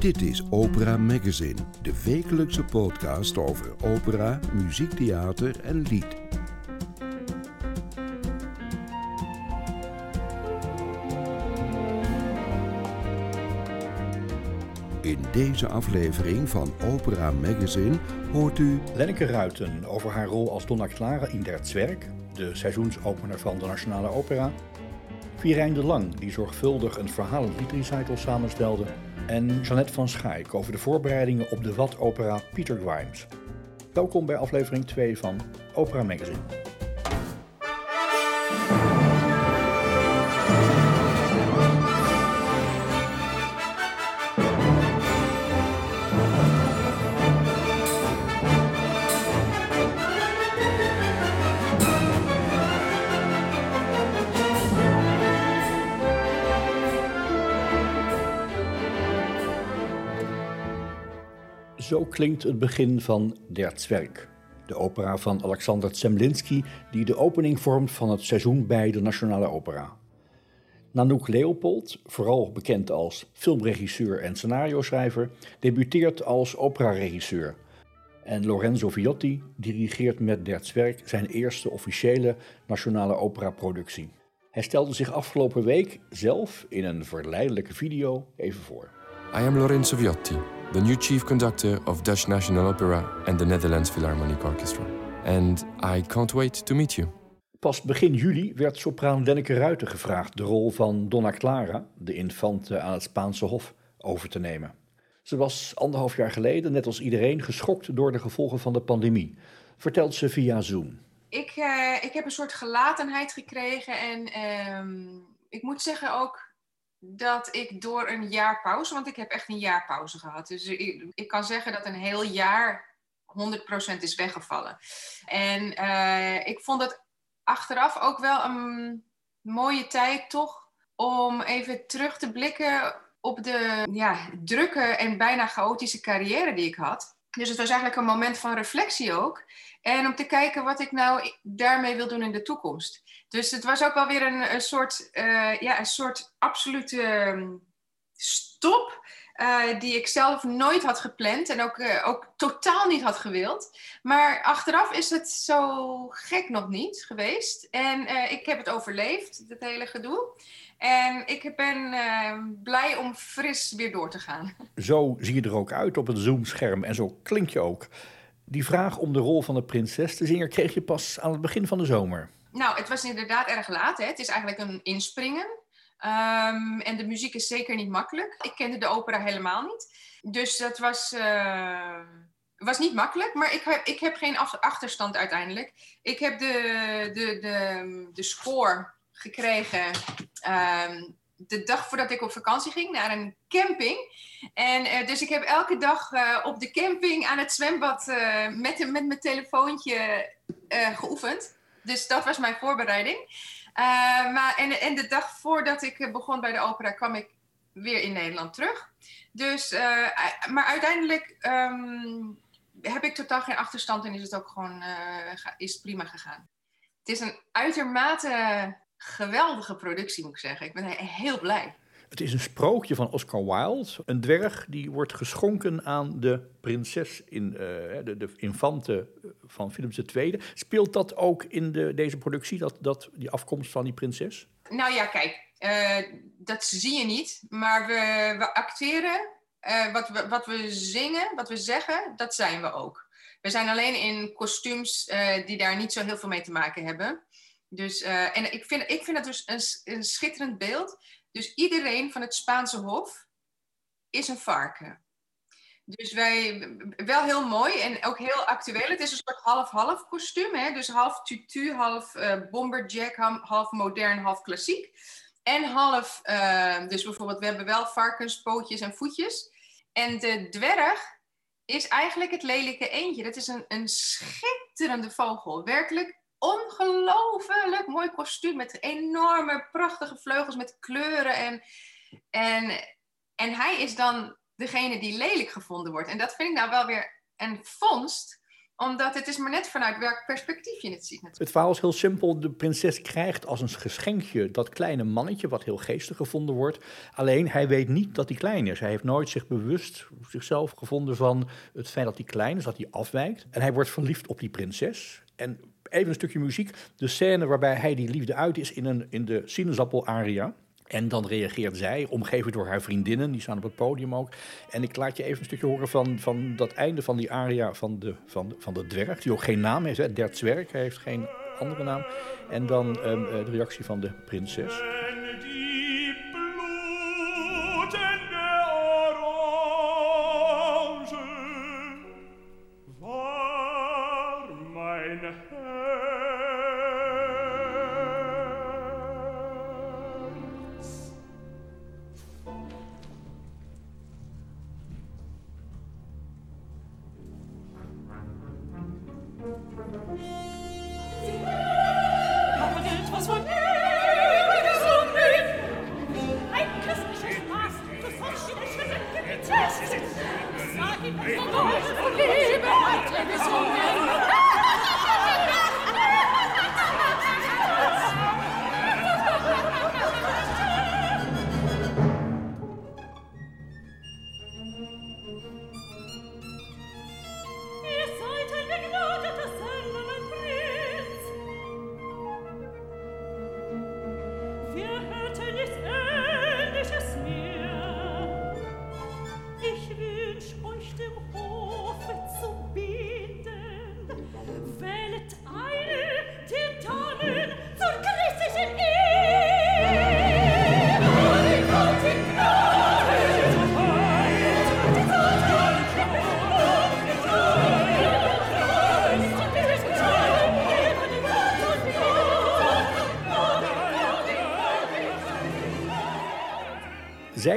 Dit is Opera Magazine, de wekelijkse podcast over opera, muziektheater en lied. In deze aflevering van Opera Magazine hoort u Lenneke Ruiten over haar rol als Donna Clara in Der Zwerg, de seizoensopener van de Nationale Opera. Virijn de Lang, die zorgvuldig een verhalend liedrecital samenstelde. En Jeannette van Schaik over de voorbereidingen op de Wat-opera Peter Grimes. Welkom bij aflevering 2 van Opera Magazine. Zo klinkt het begin van Der Zwerg, de opera van Alexander Zemlinsky die de opening vormt van het seizoen bij de Nationale Opera. Nanook Leopold, vooral bekend als filmregisseur en scenario-schrijver, debuteert als operaregisseur. En Lorenzo Viotti dirigeert met Der Zwerg zijn eerste officiële Nationale Opera-productie. Hij stelde zich afgelopen week zelf in een verleidelijke video even voor. I am Lorenzo Viotti, the new chief conductor of Dutch National Opera and the Netherlands Philharmonic Orchestra. And I can't wait to meet you. Pas begin juli werd sopraan Lenneke Ruiten gevraagd de rol van Donna Clara, de infante aan het Spaanse Hof, over te nemen. Ze was anderhalf jaar geleden, net als iedereen, geschokt door de gevolgen van de pandemie, vertelt ze via Zoom. Ik, uh, ik heb een soort gelatenheid gekregen en uh, ik moet zeggen ook dat ik door een jaar pauze, want ik heb echt een jaar pauze gehad. Dus ik, kan zeggen dat een heel jaar 100% is weggevallen. En uh, ik vond het achteraf ook wel een mooie tijd toch om even terug te blikken op de ja, drukke en bijna chaotische carrière die ik had. Dus het was eigenlijk een moment van reflectie ook. En om te kijken wat ik nou daarmee wil doen in de toekomst. Dus het was ook wel weer een, soort, uh, ja, een soort absolute stop. Uh, die ik zelf nooit had gepland en ook, uh, ook totaal niet had gewild. Maar achteraf is het zo gek nog niet geweest. En ik heb het overleefd, het hele gedoe. En ik ben blij om fris weer door te gaan. Zo zie je er ook uit op het Zoom-scherm en zo klink je ook. Die vraag om de rol van de prinses te zingen kreeg je pas aan het begin van de zomer. Nou, het was inderdaad erg laat. Hè? Het is eigenlijk een inspringen. Um, en de muziek is zeker niet makkelijk. Ik kende de opera helemaal niet. Dus dat was, uh, was niet makkelijk. Maar ik heb, ik heb geen achterstand uiteindelijk. Ik heb de, de, de, de score gekregen um, de dag voordat ik op vakantie ging naar een camping. En uh, dus ik heb elke dag uh, op de camping aan het zwembad uh, met, met mijn telefoontje geoefend. Dus dat was mijn voorbereiding. maar, en, en de dag voordat ik begon bij de opera kwam ik weer in Nederland terug. Dus, maar uiteindelijk um, heb ik totaal geen achterstand en is het ook gewoon is prima gegaan. Het is een uitermate geweldige productie, moet ik zeggen. Ik ben heel blij. Het is een sprookje van Oscar Wilde. Een dwerg die wordt geschonken aan de prinses, in, uh, de, de infante van Philips II. Speelt dat ook in de, deze productie, dat, dat, die afkomst van die prinses? Nou ja, kijk, uh, dat zie je niet. Maar we, we acteren. Uh, wat, we, wat we zingen, wat we zeggen, dat zijn we ook. We zijn alleen in kostuums die daar niet zo heel veel mee te maken hebben. Dus, uh, en ik vind, ik vind het dus een, een schitterend beeld. Dus iedereen van het Spaanse Hof is een varken. Dus wij, wel heel mooi en ook heel actueel. Het is een soort half-half kostuum. Hè? Dus half tutu, half uh, bomberjack, half modern, half klassiek. En half, uh, dus bijvoorbeeld, we hebben wel varkens, pootjes en voetjes. En de dwerg is eigenlijk het lelijke eendje. Dat is een, een schitterende vogel. Werkelijk ongelooflijk mooi kostuum met enorme prachtige vleugels met kleuren. En, en, en hij is dan degene die lelijk gevonden wordt. En dat vind ik nou wel weer een vondst Omdat het is maar net vanuit welk perspectief je het ziet. Natuurlijk. Het verhaal is heel simpel. De prinses krijgt als een geschenkje dat kleine mannetje, wat heel geestig gevonden wordt. Alleen hij weet niet dat hij klein is. Hij heeft nooit zich bewust zichzelf gevonden van het feit dat hij klein is, dat hij afwijkt. En hij wordt verliefd op die prinses. En even een stukje muziek. De scène waarbij hij die liefde uit is in, een, in de sinaasappel-aria. En dan reageert zij, omgeven door haar vriendinnen, die staan op het podium ook. En ik laat je even een stukje horen van, van dat einde van die aria van de, van, van de dwerg, die ook geen naam heeft, hè, der zwerg, heeft geen andere naam. En dan um, de reactie van de prinses.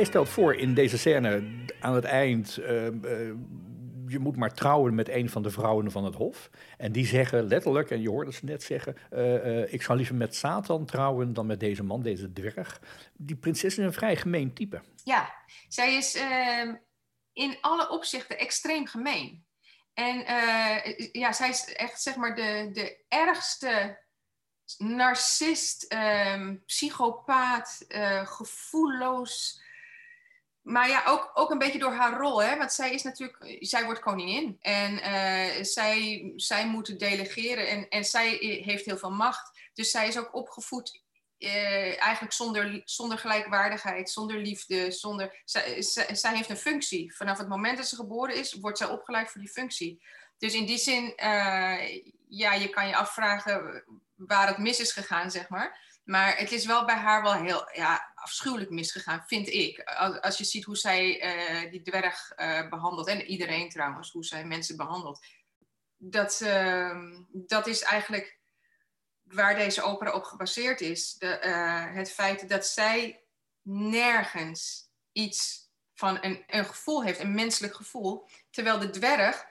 Zij stelt voor in deze scène aan het eind. Uh, uh, je moet maar trouwen met een van de vrouwen van het Hof. En die zeggen letterlijk, en je hoorde ze net zeggen: uh, Ik zou liever met Satan trouwen dan met deze man, deze dwerg. Die prinses is een vrij gemeen type. Ja, zij is ehm, in alle opzichten extreem gemeen. En ja, zij is echt zeg maar de, de ergste narcist, ehm, psychopaat, gevoelloos maar ja, ook, ook een beetje door haar rol, hè? want zij is natuurlijk, zij wordt koningin en uh, zij, zij moet delegeren en, en zij heeft heel veel macht. Dus zij is ook opgevoed uh, eigenlijk zonder, zonder gelijkwaardigheid, zonder liefde, zonder, zij, zij, heeft een functie. Vanaf het moment dat ze geboren is, wordt zij opgeleid voor die functie. Dus in die zin, uh, ja, je kan je afvragen waar het mis is gegaan, zeg maar. Maar het is wel bij haar wel heel ja, afschuwelijk misgegaan, vind ik. Als, je ziet hoe zij uh, die dwerg uh, behandelt, en iedereen trouwens, hoe zij mensen behandelt. Dat, uh, dat is eigenlijk waar deze opera op gebaseerd is. De, eh, het feit dat zij nergens iets van een, een gevoel heeft, een menselijk gevoel. Terwijl de dwerg,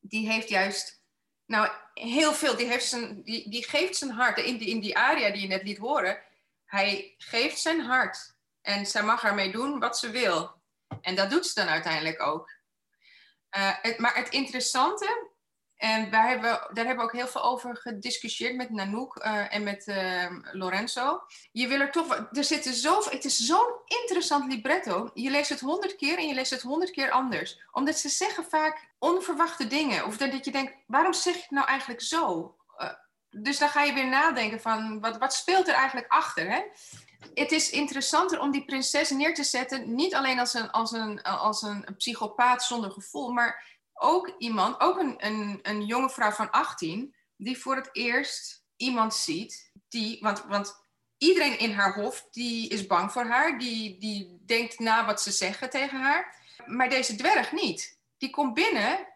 die heeft juist nou, heel veel. Die, zijn, die, geeft zijn hart. In die, in die aria die je net liet horen, hij geeft zijn hart. En zij mag ermee doen wat ze wil. En dat doet ze dan uiteindelijk ook. Uh, het, maar het interessante, en daar hebben, we, daar hebben we ook heel veel over gediscussieerd met Nanook uh, en met uh, Lorenzo. Je wil er toch, er zitten zo, het is zo'n interessant libretto. Je leest het honderd keer en je leest het honderd keer anders. Omdat ze zeggen vaak onverwachte dingen. Of dat je denkt, waarom zeg je het nou eigenlijk zo? Uh, dus dan ga je weer nadenken van, wat, wat speelt er eigenlijk achter? Hè? Het is interessanter om die prinses neer te zetten, niet alleen als een, als een, als een psychopaat zonder gevoel, maar ook iemand, ook een, een, een jonge vrouw van 18, die voor het eerst iemand ziet, die, want, want iedereen in haar hof, die is bang voor haar, die, die denkt na wat ze zeggen tegen haar, maar deze dwerg niet die komt binnen,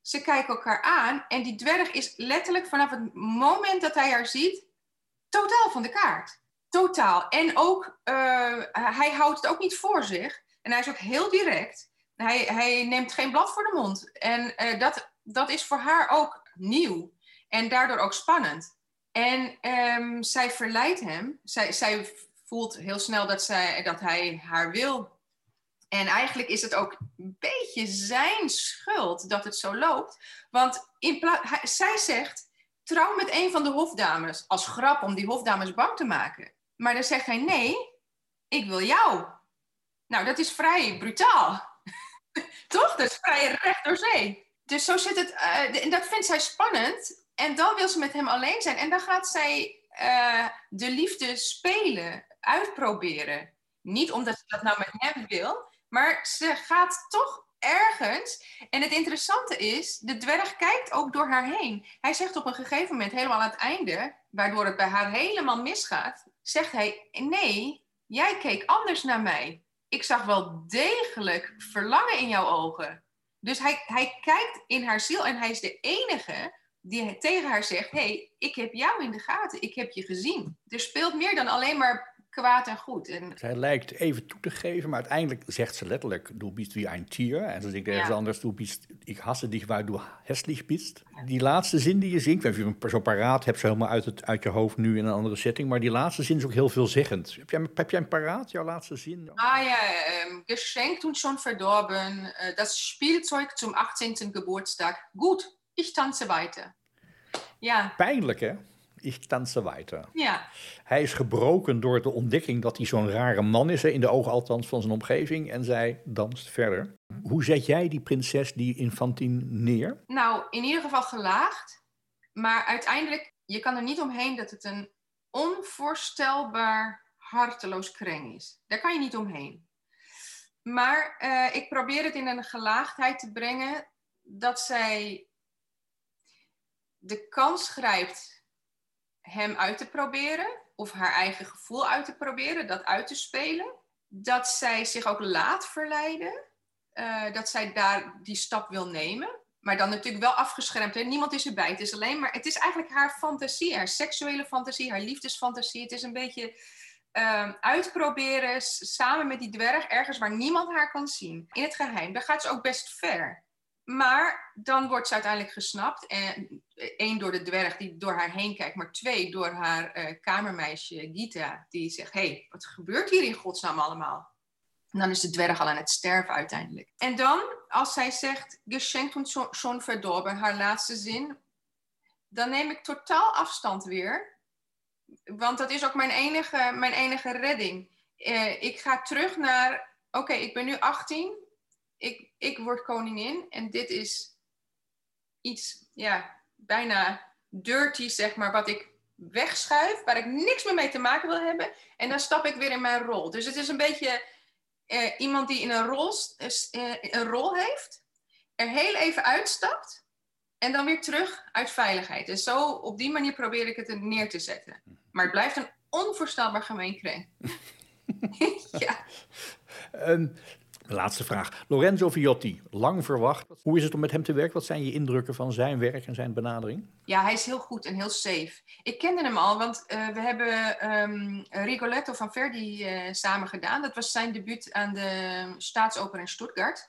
ze kijken elkaar aan en die dwerg is letterlijk vanaf het moment dat hij haar ziet, totaal van de kaart. Totaal. En ook, uh, hij houdt het ook niet voor zich. En hij is ook heel direct. Hij, hij neemt geen blad voor de mond. En uh, dat, dat is voor haar ook nieuw. En daardoor ook spannend. En um, zij verleidt hem. Zij, zij voelt heel snel dat, zij, dat hij haar wil En eigenlijk is het ook een beetje zijn schuld dat het zo loopt. Want in zij zegt, trouw met een van de hofdames. Als grap om die hofdames bang te maken. Maar dan zegt hij, nee, ik wil jou. Nou, dat is vrij brutaal. Toch? Dat is vrij recht door zee. Dus zo zit het, uh, en dat vindt zij spannend. En dan wil ze met hem alleen zijn. En dan gaat zij uh, de liefde spelen, uitproberen. Niet omdat ze dat nou met hem wil, maar ze gaat toch ergens. En het interessante is, de dwerg kijkt ook door haar heen. Hij zegt op een gegeven moment, helemaal aan het einde, waardoor het bij haar helemaal misgaat, zegt hij: Nee, jij keek anders naar mij. Ik zag wel degelijk verlangen in jouw ogen. Dus hij, hij kijkt in haar ziel en hij is de enige die tegen haar zegt: hey, ik heb jou in de gaten, ik heb je gezien. Er speelt meer dan alleen maar kwaad en goed. En... Zij lijkt even toe te geven, maar uiteindelijk zegt ze letterlijk: Du bist wie ein Tier. En ze zegt ergens ja. anders: Du bist, ik hasse dich, waar du hässlich bist. Die laatste zin die je zingt, als je zo paraat hebt, zo helemaal uit, het, uit je hoofd nu in een andere setting. Maar die laatste zin is ook heel veelzeggend. Heb jij, heb jij een paraat, jouw laatste zin? Ah ja, um, geschenkt und schon verdorben. Uh, das Spielzeug zum 18. Geburtstag. Gut, ich tanze weiter. Ja. Pijnlijk, hè? Ik tanze weiter. Ja. Hij is gebroken door de ontdekking dat hij zo'n rare man is, in de ogen althans van zijn omgeving, en zij danst verder. Hoe zet jij die prinses, die infantine, neer? Nou, in ieder geval gelaagd, maar uiteindelijk, je kan er niet omheen dat het een onvoorstelbaar harteloos kreng is. Daar kan je niet omheen. Maar uh, ik probeer het in een gelaagdheid te brengen dat zij de kans grijpt hem uit te proberen, of haar eigen gevoel uit te proberen, dat uit te spelen. Dat zij zich ook laat verleiden, uh, dat zij daar die stap wil nemen. Maar dan natuurlijk wel afgeschermd. Hè? Niemand is erbij. Het is alleen maar. Het is eigenlijk haar fantasie, haar seksuele fantasie, haar liefdesfantasie. Het is een beetje uh, uitproberen samen met die dwerg ergens waar niemand haar kan zien. In het geheim. Daar gaat ze ook best ver. Maar dan wordt ze uiteindelijk gesnapt. En één door de dwerg die door haar heen kijkt, maar twee door haar uh, kamermeisje Gita, die zegt: hey, wat gebeurt hier in godsnaam allemaal? En dan is de dwerg al aan het sterven uiteindelijk. En dan, als zij zegt: Geschenkt und schon verdorben, haar laatste zin, dan neem ik totaal afstand weer. Want dat is ook mijn enige, mijn enige redding. Uh, ik ga terug naar: Oké, ik ben nu 18 ik, ik word koningin en dit is iets, ja, bijna dirty, zeg maar, wat ik wegschuif, waar ik niks meer mee te maken wil hebben. En dan stap ik weer in mijn rol. Dus het is een beetje eh, iemand die in een rol, eh, een rol heeft, er heel even uitstapt en dan weer terug uit veiligheid. En zo op die manier probeer ik het neer te zetten. Maar het blijft een onvoorstelbaar gemeen kring. ja. Um, Laatste vraag. Lorenzo Viotti, lang verwacht. Hoe is het om met hem te werken? Wat zijn je indrukken van zijn werk en zijn benadering? Ja, hij is heel goed en heel safe. Ik kende hem al, want uh, we hebben um, Rigoletto van Verdi uh, samen gedaan. Dat was zijn debuut aan de Staatsoper in Stuttgart.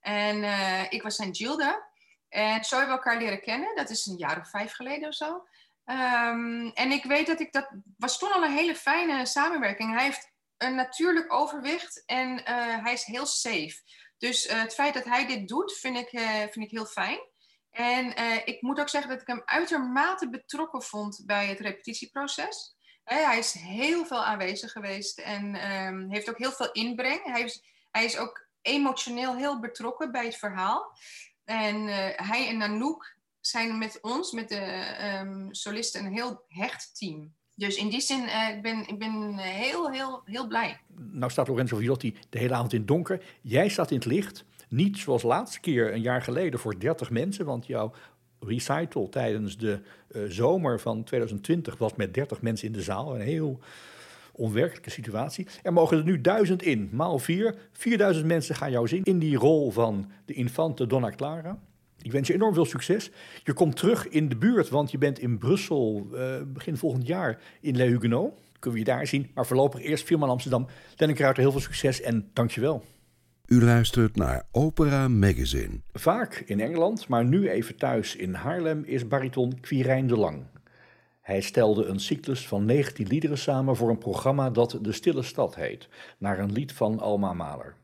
En uh, ik was zijn Gilda. En zo hebben we elkaar leren kennen. Dat is een jaar of vijf geleden of zo. Um, en ik weet dat ik dat was toen al een hele fijne samenwerking. Hij heeft een natuurlijk overwicht en uh, hij is heel safe. Dus uh, het feit dat hij dit doet, vind ik, uh, vind ik heel fijn. En ik moet ook zeggen dat ik hem uitermate betrokken vond bij het repetitieproces. hij is heel veel aanwezig geweest en um, heeft ook heel veel inbreng. Hij is, hij is ook emotioneel heel betrokken bij het verhaal. En hij en Nanook zijn met ons, met de um, solisten, een heel hecht team. Dus in die zin, uh, ik ben ik ben heel, heel, heel blij. Nou staat Lorenzo Viotti de hele avond in het donker. Jij staat in het licht. Niet zoals laatste keer, een jaar geleden, voor 30 mensen. Want jouw recital tijdens de uh, zomer van 2020 was met 30 mensen in de zaal. Een heel onwerkelijke situatie. Er mogen er nu duizend in, maal vier. 4000 mensen gaan jou zien in die rol van de infante Donna Clara. Ik wens je enorm veel succes. Je komt terug in de buurt, want je bent in Brussel uh, begin volgend jaar in Le Huguenot. Kunnen we je daar zien. Maar voorlopig eerst Firma Amsterdam. Dennis Kruijter, heel veel succes en dankjewel. U luistert naar Opera Magazine. Vaak in Engeland, maar nu even thuis in Haarlem, is bariton Quirijn de Lang. Hij stelde een cyclus van 19 liederen samen voor een programma dat De Stille Stad heet, naar een lied van Alma Mahler.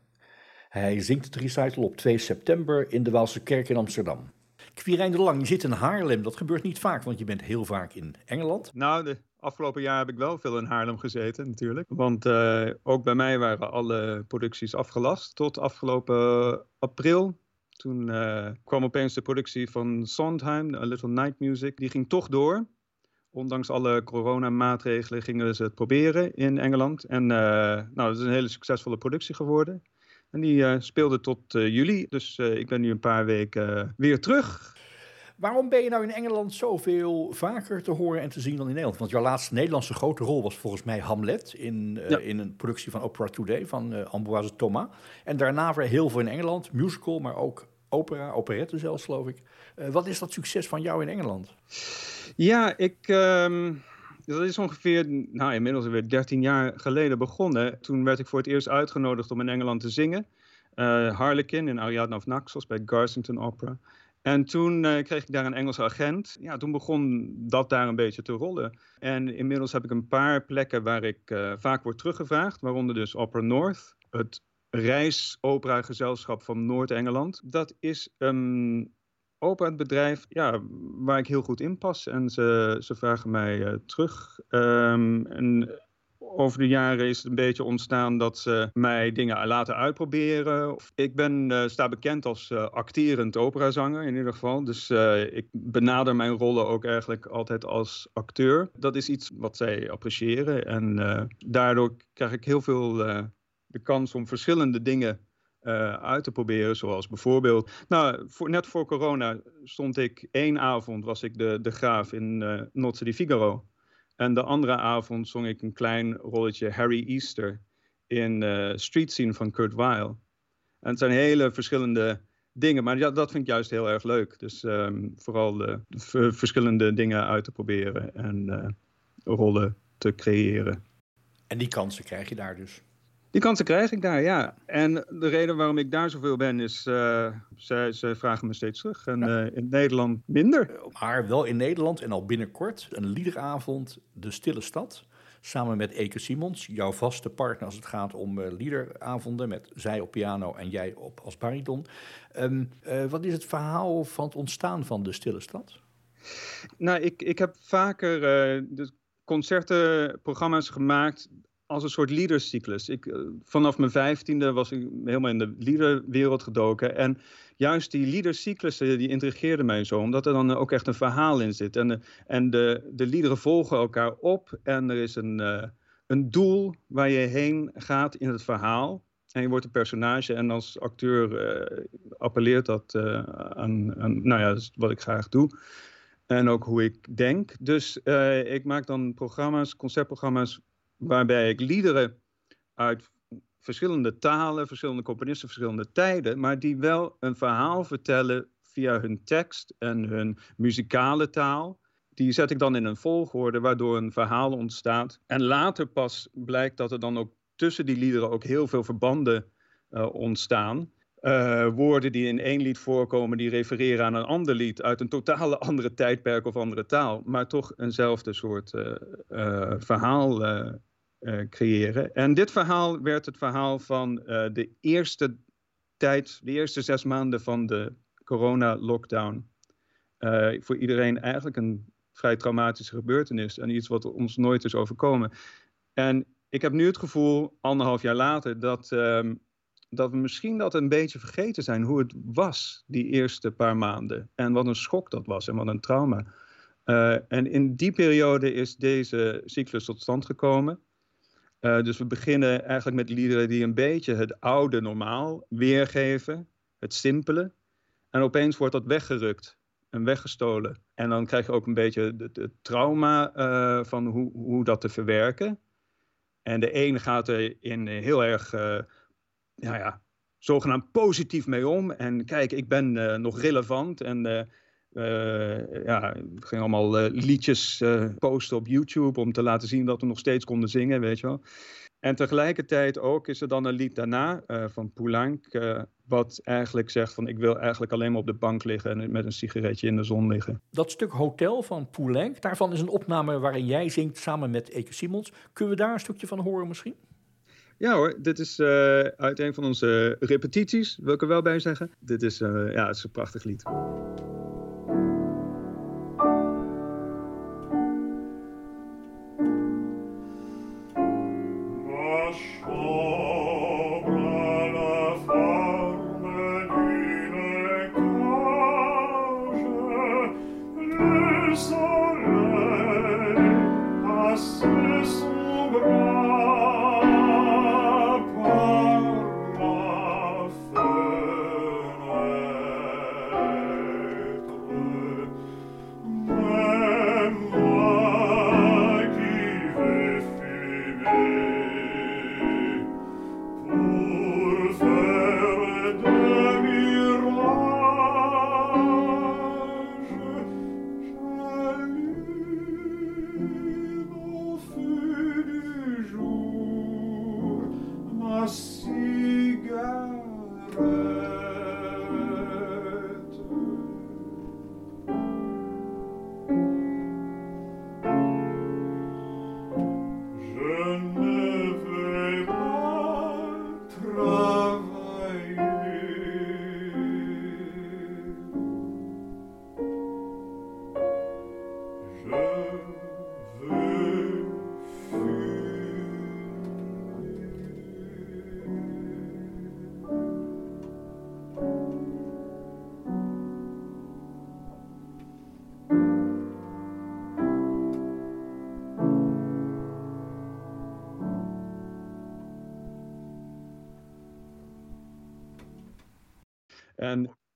Hij zingt het recital op 2 september in de Waalse Kerk in Amsterdam. Quirijn de Lang, je zit in Haarlem. Dat gebeurt niet vaak, want je bent heel vaak in Engeland. Nou, de afgelopen jaar heb ik wel veel in Haarlem gezeten natuurlijk. Want uh, ook bij mij waren alle producties afgelast tot afgelopen april. Toen uh, kwam opeens de productie van Sondheim, A Little Night Music. Die ging toch door. Ondanks alle coronamaatregelen gingen ze het proberen in Engeland. En uh, nou, het is een hele succesvolle productie geworden. En die uh, speelde tot uh, juli. Dus ik ben nu een paar weken weer terug. Waarom ben je nou in Engeland zoveel vaker te horen en te zien dan in Nederland? Want jouw laatste Nederlandse grote rol was volgens mij Hamlet in, ja. in een productie van Opera Today van Ambroise Thomas. En daarna weer heel veel in Engeland, musical, maar ook opera, operette zelfs geloof ik. wat is dat succes van jou in Engeland? Ja, ik. Um, dat is ongeveer, nou inmiddels weer 13 jaar geleden begonnen. Toen werd ik voor het eerst uitgenodigd om in Engeland te zingen. Uh, Harlequin in Ariadne of Naxos bij Garsington Opera. En toen uh, kreeg ik daar een Engelse agent. Ja, toen begon dat daar een beetje te rollen. En inmiddels heb ik een paar plekken waar ik uh, vaak word teruggevraagd. Waaronder dus Opera North, het reisopera-gezelschap van Noord-Engeland. Dat is een opera het bedrijf ja, waar ik heel goed in pas. En ze, ze vragen mij uh, terug. Um, en over de jaren is het een beetje ontstaan dat ze mij dingen laten uitproberen. Ik ben, uh, sta bekend als uh, acterend operazanger in ieder geval. Dus ik benader mijn rollen ook eigenlijk altijd als acteur. Dat is iets wat zij appreciëren. En daardoor krijg ik heel veel de kans om verschillende dingen uh, uit te proberen. Zoals bijvoorbeeld, nou, voor, net voor corona stond ik één avond, was ik de, de graaf in uh, Nozze di Figaro. En de andere avond zong ik een klein rolletje Harry Easter in uh, Street Scene van Kurt Weill. En het zijn hele verschillende dingen, maar ja, dat vind ik juist heel erg leuk. Dus um, vooral de, de verschillende dingen uit te proberen en rollen te creëren. En die kansen krijg je daar dus? Die kansen krijg ik daar, ja. En de reden waarom ik daar zoveel ben is, uh, ze, ze, vragen me steeds terug. En ja. uh, in Nederland minder. Maar wel in Nederland en al binnenkort een liederavond De Stille Stad. Samen met Eke Simons, jouw vaste partner als het gaat om uh, liederavonden. Met zij op piano en jij op als bariton. Um, wat is het verhaal van het ontstaan van De Stille Stad? Nou, ik, ik heb vaker de concerten, programma's gemaakt als een soort leaderscyclus. Ik, uh, vanaf mijn vijftiende was ik helemaal in de leaderwereld gedoken. En juist die leaderscyclussen die intrigeerden mij zo. Omdat er dan ook echt een verhaal in zit. En, de, en de, de liederen volgen elkaar op. En er is een, een doel waar je heen gaat in het verhaal. En je wordt een personage. En als acteur appelleert dat aan, nou ja, wat ik graag doe. En ook hoe ik denk. Dus ik maak dan programma's, conceptprogramma's waarbij ik liederen uit verschillende talen, verschillende componisten, verschillende tijden, maar die wel een verhaal vertellen via hun tekst en hun muzikale taal. Die zet ik dan in een volgorde waardoor een verhaal ontstaat. En later pas blijkt dat er dan ook tussen die liederen ook heel veel verbanden uh, ontstaan. Uh, woorden die in één lied voorkomen, die refereren aan een ander lied uit een totale andere tijdperk of andere taal, maar toch eenzelfde soort uh, verhaal creëren. En dit verhaal werd het verhaal van uh, de eerste tijd, de eerste zes maanden van de corona-lockdown. Uh, voor iedereen eigenlijk een vrij traumatische gebeurtenis en iets wat ons nooit is overkomen. En ik heb nu het gevoel, anderhalf jaar later, dat, um, dat we misschien dat een beetje vergeten zijn hoe het was die eerste paar maanden. En wat een schok dat was en wat een trauma. en in die periode is deze cyclus tot stand gekomen. Uh, dus we beginnen eigenlijk met liederen die een beetje het oude normaal weergeven, het simpele. En opeens wordt dat weggerukt en weggestolen. En dan krijg je ook een beetje het, trauma uh, van hoe, hoe dat te verwerken. En de een gaat er in heel erg, uh, nou ja, zogenaamd positief mee om. En kijk, ik ben nog relevant en uh, ja, we gingen allemaal uh, liedjes uh, posten op YouTube om te laten zien dat we nog steeds konden zingen, weet je wel. En tegelijkertijd ook is er dan een lied daarna van Poulenc, wat eigenlijk zegt van ik wil eigenlijk alleen maar op de bank liggen en met een sigaretje in de zon liggen. Dat stuk Hotel van Poulenc, daarvan is een opname waarin jij zingt samen met Eke Simons. Kunnen we daar een stukje van horen misschien? Ja hoor, dit is uit een van onze repetities, wil ik er wel bij zeggen. Dit is, ja, het is een prachtig lied. Oh.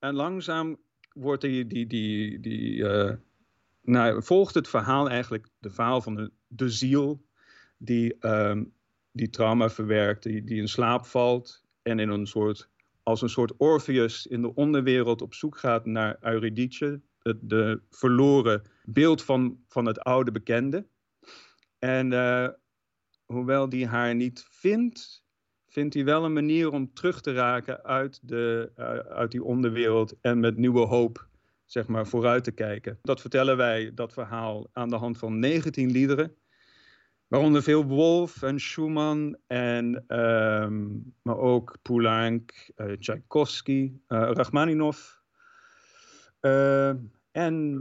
En, langzaam wordt die, die, die, die uh, nou, volgt het verhaal eigenlijk, de verhaal van de, de ziel die, um, die trauma verwerkt, die, die in slaap valt en in een soort, als een soort Orpheus in de onderwereld op zoek gaat naar Eurydice, de, de verloren beeld van, van het oude bekende. En uh, hoewel die haar niet vindt, vindt hij wel een manier om terug te raken uit, de, uh, uit die onderwereld en met nieuwe hoop zeg maar, vooruit te kijken. Dat vertellen wij, dat verhaal, aan de hand van 19 liederen. Waaronder veel Wolf en Schumann, en, um, maar ook Poulenc, uh, Tchaikovsky, uh, Rachmaninov. Uh, en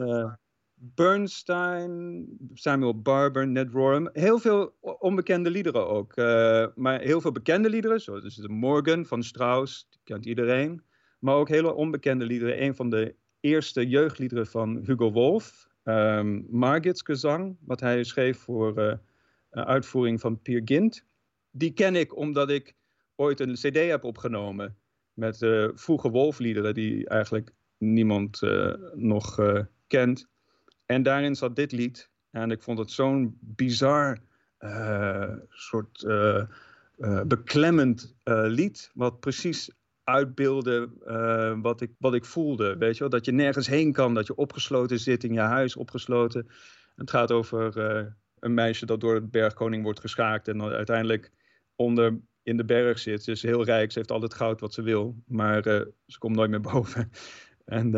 Bernstein, Samuel Barber, Ned Rorem. Heel veel onbekende liederen ook. Uh, maar heel veel bekende liederen, zoals de Morgan van Strauss, die kent iedereen. Maar ook hele onbekende liederen. Een van de eerste jeugdliederen van Hugo Wolf, um, Margits Gezang, wat hij schreef voor uh, uitvoering van Peer Gynt. Die ken ik omdat ik ooit een cd heb opgenomen met uh, vroege Wolf-liederen die eigenlijk niemand nog kent. En daarin zat dit lied. En ik vond het zo'n bizar, uh, soort uh, beklemmend lied. Wat precies uitbeelde wat, ik, wat ik voelde. Weet je wel? Dat je nergens heen kan, dat je opgesloten zit in je huis, opgesloten. Het gaat over een meisje dat door het bergkoning wordt geschaakt. En dan uiteindelijk onder in de berg zit. Ze is heel rijk, ze heeft al het goud wat ze wil. Maar ze komt nooit meer boven. En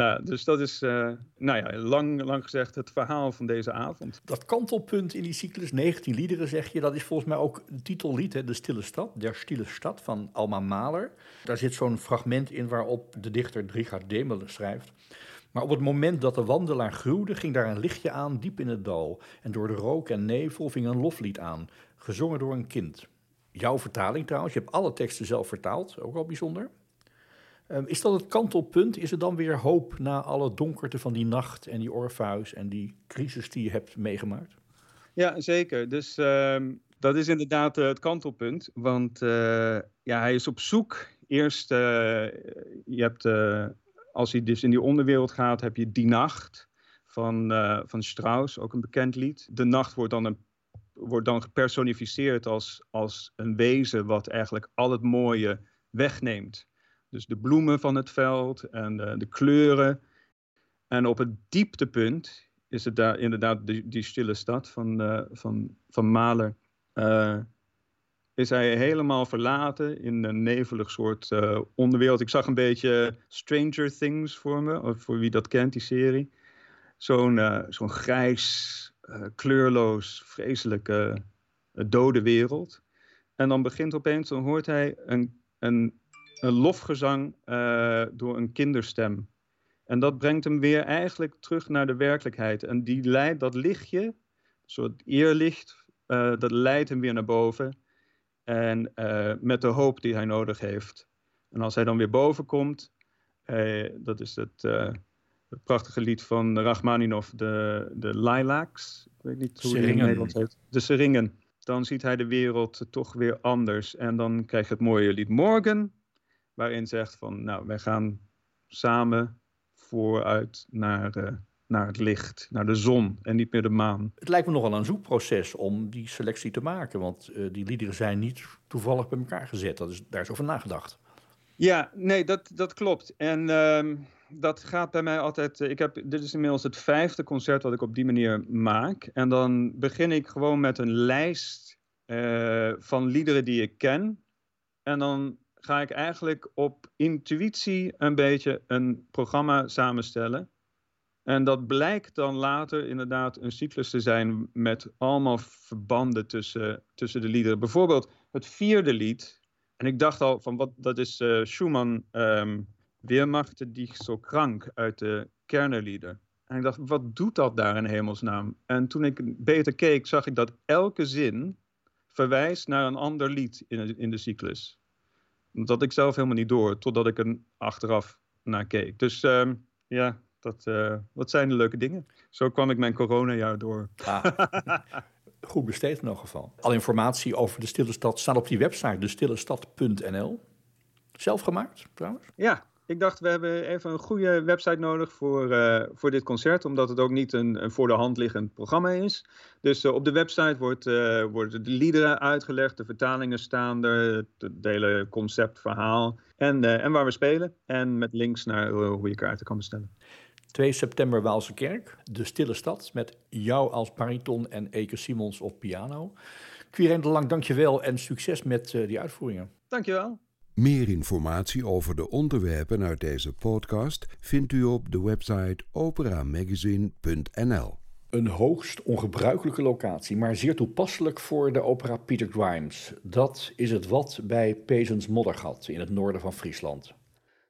nou, dus dat is, uh, nou ja, lang, lang gezegd het verhaal van deze avond. Dat kantelpunt in die cyclus, 19 liederen zeg je, dat is volgens mij ook een titellied, hè, De Stille Stad, Der Stille Stad van Alma Mahler. Daar zit zo'n fragment in waarop de dichter Richard Demelen schrijft. Maar op het moment dat de wandelaar gruwde, ging daar een lichtje aan diep in het dal. En door de rook en nevel ving een loflied aan, gezongen door een kind. Jouw vertaling trouwens, je hebt alle teksten zelf vertaald, ook al bijzonder. Um, is dat het kantelpunt? Is er dan weer hoop na alle donkerte van die nacht en die Orpheus en die crisis die je hebt meegemaakt? Ja, zeker. Dus uh, dat is inderdaad uh, het kantelpunt. Want uh, ja, hij is op zoek. Eerst, uh, je hebt, als hij dus in die onderwereld gaat, heb je Die Nacht van, van Strauss, ook een bekend lied. De nacht wordt dan, een, wordt dan gepersonificeerd als, als een wezen wat eigenlijk al het mooie wegneemt. Dus de bloemen van het veld en de, de kleuren. En op het dieptepunt is het daar inderdaad die, die stille stad van, uh, van, van Mahler. Uh, is hij helemaal verlaten in een nevelig soort onderwereld. Ik zag een beetje Stranger Things voor me, of voor wie dat kent, die serie. Zo'n zo'n grijs, kleurloos, vreselijke, dode wereld. En dan begint opeens, dan hoort hij een, een, een lofgezang uh, door een kinderstem. En dat brengt hem weer eigenlijk terug naar de werkelijkheid. En die leidt, dat lichtje, een soort eerlicht, uh, dat leidt hem weer naar boven. En uh, met de hoop die hij nodig heeft. En als hij dan weer boven komt, dat is het, het, prachtige lied van Rachmaninoff, de, de Lilacs. Ik weet niet hoe het in Nederlands heet. De Seringen dan ziet hij de wereld toch weer anders. En dan krijg je het mooie lied Morgen, waarin zegt van, nou, wij gaan samen vooruit naar, uh, naar het licht, naar de zon en niet meer de maan. Het lijkt me nogal een zoekproces om die selectie te maken, want uh, die liederen zijn niet toevallig bij elkaar gezet. Dat is, daar is over nagedacht. Ja, nee, dat, dat klopt. En uh, dat gaat bij mij altijd. Ik heb, dit is inmiddels het vijfde concert wat ik op die manier maak. En dan begin ik gewoon met een lijst van liederen die ik ken. En dan ga ik eigenlijk op intuïtie een beetje een programma samenstellen. En dat blijkt dan later inderdaad een cyclus te zijn met allemaal verbanden tussen, tussen de liederen. Bijvoorbeeld het vierde lied. En ik dacht al van wat, dat is uh, Schumann. Um, Weer machte dich zo krank uit de Kernerlieder. En ik dacht, wat doet dat daar in hemelsnaam? En toen ik beter keek, zag ik dat elke zin verwijst naar een ander lied in in de cyclus. Dat ik zelf helemaal niet door, totdat ik er achteraf naar keek. Dus uh, ja, dat, uh, dat zijn de leuke dingen. Zo kwam ik mijn coronajaar door. Ah, goed besteed in elk geval. Alle informatie over de Stille Stad staat op die website, destillestad.nl. Zelf gemaakt trouwens? Ja, ik dacht, we hebben even een goede website nodig voor, uh, voor dit concert, omdat het ook niet een, een voor de hand liggend programma is. Dus uh, op de website wordt, uh, worden de liederen uitgelegd, de vertalingen staan er, het hele concept, verhaal en, en waar we spelen. En met links naar hoe je kaarten kan bestellen. 2 september Waalse Kerk, de stille stad, met jou als bariton en Eke Simons op piano. Quirijn de Lang, dankjewel en succes met die uitvoeringen. Dankjewel. Meer informatie over de onderwerpen uit deze podcast vindt u op de website operamagazine.nl. Een hoogst ongebruikelijke locatie, maar zeer toepasselijk voor de opera Peter Grimes. Dat is het wat bij Pezens Moddergat in het noorden van Friesland.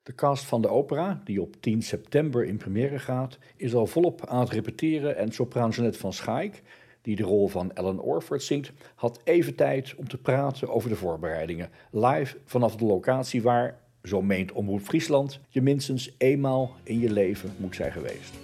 De cast van de opera, die op 10 september in première gaat, is al volop aan het repeteren en sopraan Jeanette van Schaik die de rol van Ellen Orford zingt, had even tijd om te praten over de voorbereidingen. Live vanaf de locatie waar, zo meent Omroep Friesland, je minstens eenmaal in je leven moet zijn geweest.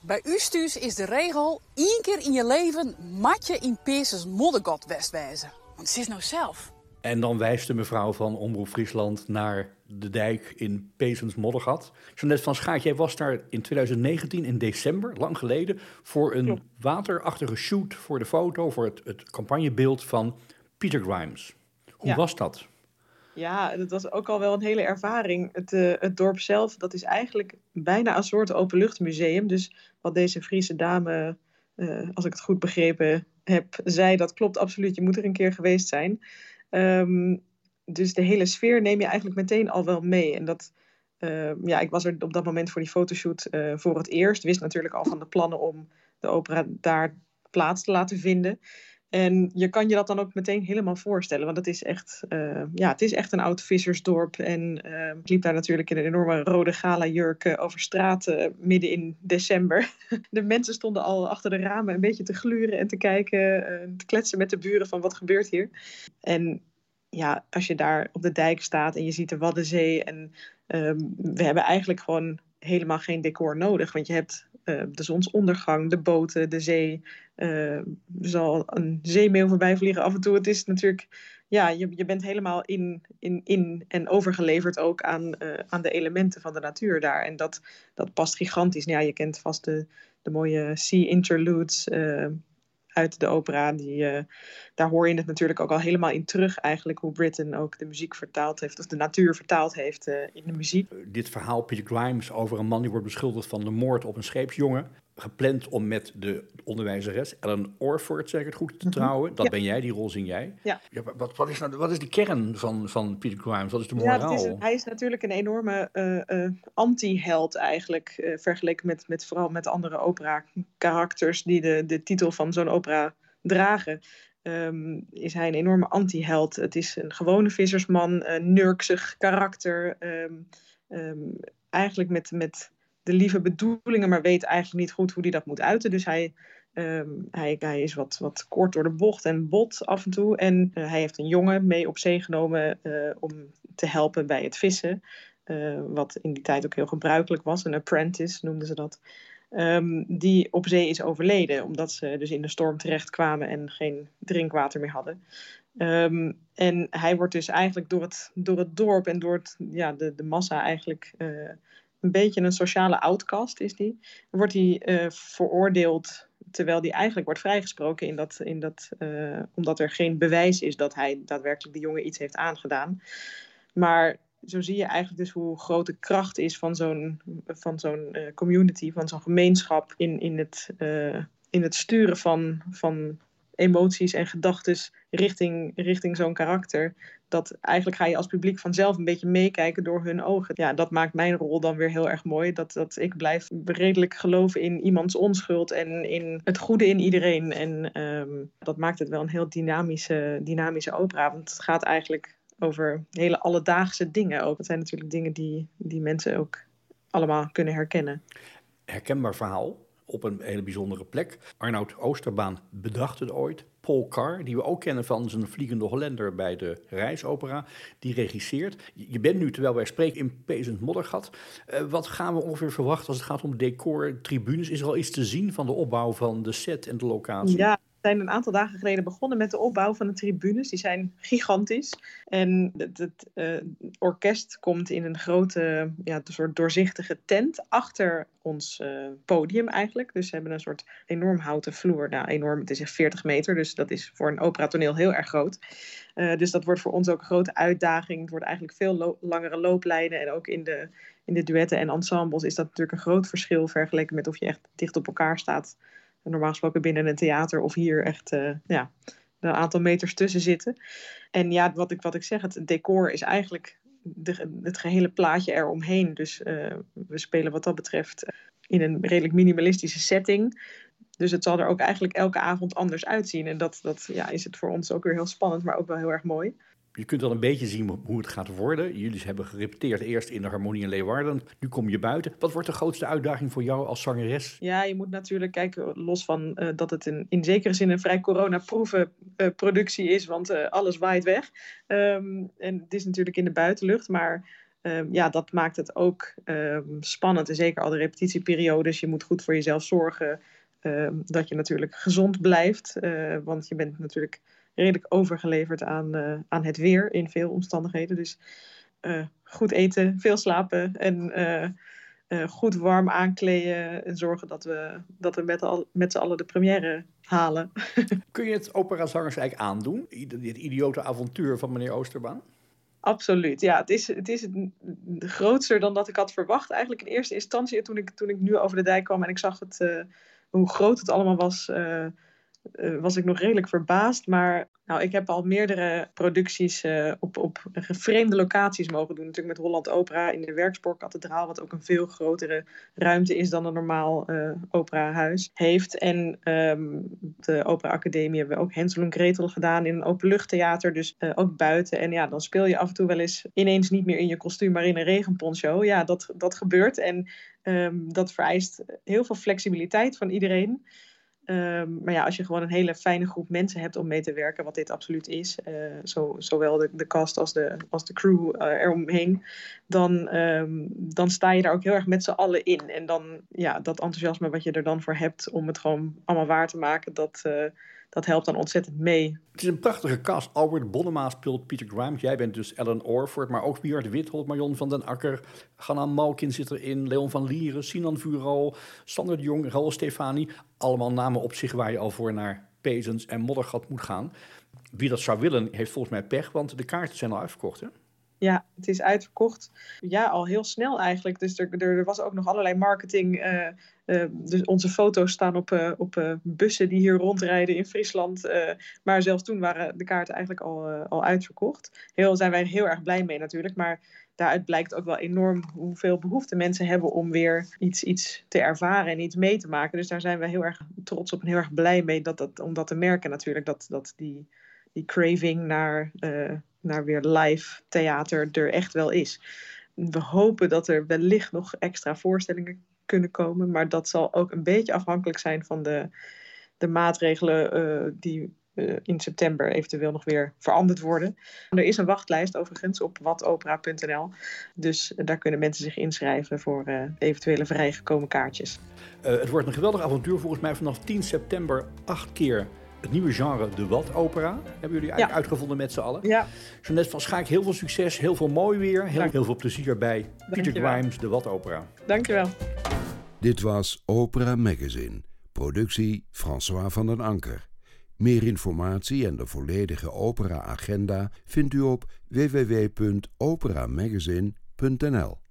Bij Ustuus is de regel, één keer in je leven mat je in Peerses moddergot westwezen. Want ze is nou zelf. En dan wijst de mevrouw van Omroep Friesland naar de dijk in Pezens Moddergat. Jeanette van Schaak, jij was daar in 2019 in december, lang geleden, voor een waterachtige shoot voor de foto, voor het, het campagnebeeld van Peter Grimes. Hoe was dat? Ja, dat was ook al wel een hele ervaring. Het, uh, het dorp zelf, dat is eigenlijk bijna een soort openluchtmuseum. Dus wat deze Friese dame, uh, als ik het goed begrepen heb, zei, dat klopt absoluut. Je moet er een keer geweest zijn. Um, dus de hele sfeer neem je eigenlijk meteen al wel mee. En dat, uh, ja, ik was er op dat moment voor die fotoshoot uh, voor het eerst. Wist natuurlijk al van de plannen om de opera daar plaats te laten vinden. En je kan je dat dan ook meteen helemaal voorstellen. Want het is echt, uh, ja, het is echt een oud vissersdorp. En ik liep daar natuurlijk in een enorme rode gala jurk over straat midden in december. de mensen stonden al achter de ramen een beetje te gluren en te kijken. te kletsen met de buren van wat gebeurt hier. En ja, als je daar op de dijk staat en je ziet de Waddenzee. En um, we hebben eigenlijk gewoon helemaal geen decor nodig. Want je hebt uh, de zonsondergang, de boten, de zee. Uh, er zal een zeemeeuw voorbij vliegen af en toe. Het is natuurlijk, ja, je, je bent helemaal in, in, in en overgeleverd ook aan, uh, aan de elementen van de natuur daar. En dat, dat past gigantisch. Nou, je kent vast de, de mooie sea interludes uit de opera. Die, uh, daar hoor je het natuurlijk ook al helemaal in terug, eigenlijk, hoe Britten ook de muziek vertaald heeft, of de natuur vertaald heeft uh, in de muziek. Dit verhaal, Peter Grimes, over een man die wordt beschuldigd van de moord op een scheepsjongen. Gepland om met de onderwijzeres Ellen Orford, zeg ik het goed, te Mhm. trouwen. Dat Ja. ben jij, die rol zing jij. Ja. wat, wat, is nou, wat is de kern van, van Peter Grimes? Wat is de Ja, moraal? dat is, hij is natuurlijk een enorme eh, eh, anti-held eigenlijk, eh, vergeleken met, met vooral met andere opera-karakters die de, de titel van zo'n opera dragen. Ehm, is hij een enorme anti-held. Het is een gewone vissersman, een nurksig karakter. ehm, ehm, eigenlijk met, met de lieve bedoelingen, maar weet eigenlijk niet goed hoe hij dat moet uiten. Dus hij, ehm, hij, hij is wat, wat kort door de bocht en bot af en toe. En eh, hij heeft een jongen mee op zee genomen eh, om te helpen bij het vissen. eh, wat in die tijd ook heel gebruikelijk was. Een apprentice noemden ze dat. Ehm, die op zee is overleden, omdat ze dus in de storm terechtkwamen en geen drinkwater meer hadden. Ehm, en hij wordt dus eigenlijk door het, door het dorp en door het, ja, de, de massa eigenlijk een beetje een sociale outcast is die. Wordt hij eh, veroordeeld terwijl hij eigenlijk wordt vrijgesproken in dat, in dat, eh, omdat er geen bewijs is dat hij daadwerkelijk de jongen iets heeft aangedaan. Maar zo zie je eigenlijk dus hoe groot de kracht is van zo'n, van zo'n eh, community, van zo'n gemeenschap in, in, het, in het sturen van, van emoties en gedachten richting, richting zo'n karakter. Dat eigenlijk ga je als publiek vanzelf een beetje meekijken door hun ogen. Ja, dat maakt mijn rol dan weer heel erg mooi. Dat, dat ik blijf redelijk geloven in iemands onschuld en in het goede in iedereen. En ehm, dat maakt het wel een heel dynamische, dynamische opera. Want het gaat eigenlijk over hele alledaagse dingen ook. Het zijn natuurlijk dingen die, die mensen ook allemaal kunnen herkennen. Herkenbaar verhaal op een hele bijzondere plek. Arnoud Oosterbaan bedacht het ooit. Paul Carr, die we ook kennen van zijn Vliegende Hollander bij de Reisopera, die regisseert. Je bent nu, terwijl wij spreken, in Pezend Moddergat. Uh, wat gaan we ongeveer verwachten als het gaat om decor, tribunes? Is er al iets te zien van de opbau van de set en de locatie? Ja, zijn een aantal dagen geleden begonnen met de opbouw van de tribunes. Die zijn gigantisch. En het, het uh, orkest komt in een grote, ja, een soort doorzichtige tent achter ons uh, podium eigenlijk. Dus ze hebben een soort enorm houten vloer. Nou, enorm, het is echt 40 meter, dus dat is voor een operatoneel heel erg groot. Uh, dus dat wordt voor ons ook een grote uitdaging. Het wordt eigenlijk veel langere looplijnen. En ook in de, in de duetten en ensembles is dat natuurlijk een groot verschil vergeleken met of je echt dicht op elkaar staat normaal gesproken binnen een theater of hier echt uh, ja, een aantal meters tussen zitten. En ja, wat ik, wat ik zeg, het decor is eigenlijk de, het gehele plaatje eromheen. Dus uh, we spelen wat dat betreft in een redelijk minimalistische setting. Dus het zal er ook eigenlijk elke avond anders uitzien. En dat, dat ja, is het voor ons ook weer heel spannend, maar ook wel heel erg mooi. Je kunt wel een beetje zien hoe het gaat worden. Jullie hebben gerepeteerd eerst in de Harmonie in Leeuwarden. Nu kom je buiten. Wat wordt de grootste uitdaging voor jou als zangeres? Ja, je moet natuurlijk kijken, los van uh, dat het een, in zekere zin een vrij coronaproeven uh, productie is, want uh, alles waait weg. Um, en het is natuurlijk in de buitenlucht, maar um, ja, dat maakt het ook um, spannend. En zeker al de repetitieperiodes. Je moet goed voor jezelf zorgen dat je natuurlijk gezond blijft, want je bent natuurlijk redelijk overgeleverd aan, uh, aan het weer in veel omstandigheden. Dus uh, goed eten, veel slapen en uh, goed warm aankleden. En zorgen dat we, dat we met, al, met z'n allen de première halen. Kun je het operazangers eigenlijk aandoen? Dit idiote avontuur van meneer Oosterbaan? Absoluut, ja. Het is, het is grootser dan dat ik had verwacht. Eigenlijk in eerste instantie, toen ik, toen ik nu over de dijk kwam en ik zag het, hoe groot het allemaal was uh, was ik nog redelijk verbaasd. Maar nou, ik heb al meerdere producties uh, op, op vreemde locaties mogen doen. Natuurlijk met Holland Opera in de Werkspoorkathedraal, wat ook een veel grotere ruimte is dan een normaal uh, operahuis heeft. En um, de Opera Academie hebben we ook Hensel en Gretel gedaan in een openluchttheater, dus ook buiten. En ja, dan speel je af en toe wel eens ineens niet meer in je kostuum, maar in een regenponcho. Ja, dat, dat gebeurt en um, dat vereist heel veel flexibiliteit van iedereen. Um, maar ja, als je gewoon een hele fijne groep mensen hebt om mee te werken, wat dit absoluut is, uh, zo, zowel de, de cast als de, als de crew uh, eromheen, dan, um, dan sta je daar ook heel erg met z'n allen in. En dan, ja, dat enthousiasme wat je er dan voor hebt om het gewoon allemaal waar te maken, dat, uh, dat helpt dan ontzettend mee. Het is een prachtige cast. Albert Bonnema speelt Peter Grimes. Jij bent dus Ellen Orford, maar ook Wiert Withold, Marion van den Akker. Ganna Malkin zit erin, Leon van Lieren, Sinan Vural, Sander de Jong, Raoul Stefani. Allemaal namen op zich waar je al voor naar Pezens en Moddergat moet gaan. Wie dat zou willen, heeft volgens mij pech, want de kaarten zijn al uitverkocht, hè? Ja, het is uitverkocht. Ja, al heel snel eigenlijk. Dus er, er, was ook nog allerlei marketing. Uh, uh, dus onze foto's staan op, uh, op bussen die hier rondrijden in Friesland. maar zelfs toen waren de kaarten eigenlijk al, al uitverkocht. Heel zijn wij heel erg blij mee natuurlijk. Maar daaruit blijkt ook wel enorm hoeveel behoefte mensen hebben om weer iets, iets te ervaren en iets mee te maken. Dus daar zijn we heel erg trots op en heel erg blij mee dat dat, om dat te merken natuurlijk. Dat, dat die, die craving naar, uh, naar weer live theater er echt wel is. We hopen dat er wellicht nog extra voorstellingen kunnen komen, maar dat zal ook een beetje afhankelijk zijn van de, de maatregelen uh, die uh, in september eventueel nog weer veranderd worden. Er is een wachtlijst overigens op watopera.nl. Dus daar kunnen mensen zich inschrijven voor eventuele vrijgekomen kaartjes. Het wordt een geweldig avontuur volgens mij vanaf 10 september acht keer het nieuwe genre de Wat-opera. Hebben jullie eigenlijk ja. uitgevonden met z'n allen. Ja. Jeanette van Schaik, heel veel succes, heel veel mooi weer. Heel, heel veel plezier bij Peter Grimes, de Wat-opera. Dankjewel. Dit was Opera Magazine. Productie François van den Anker. Meer informatie en de volledige opera-agenda vindt u op www.operamagazine.nl.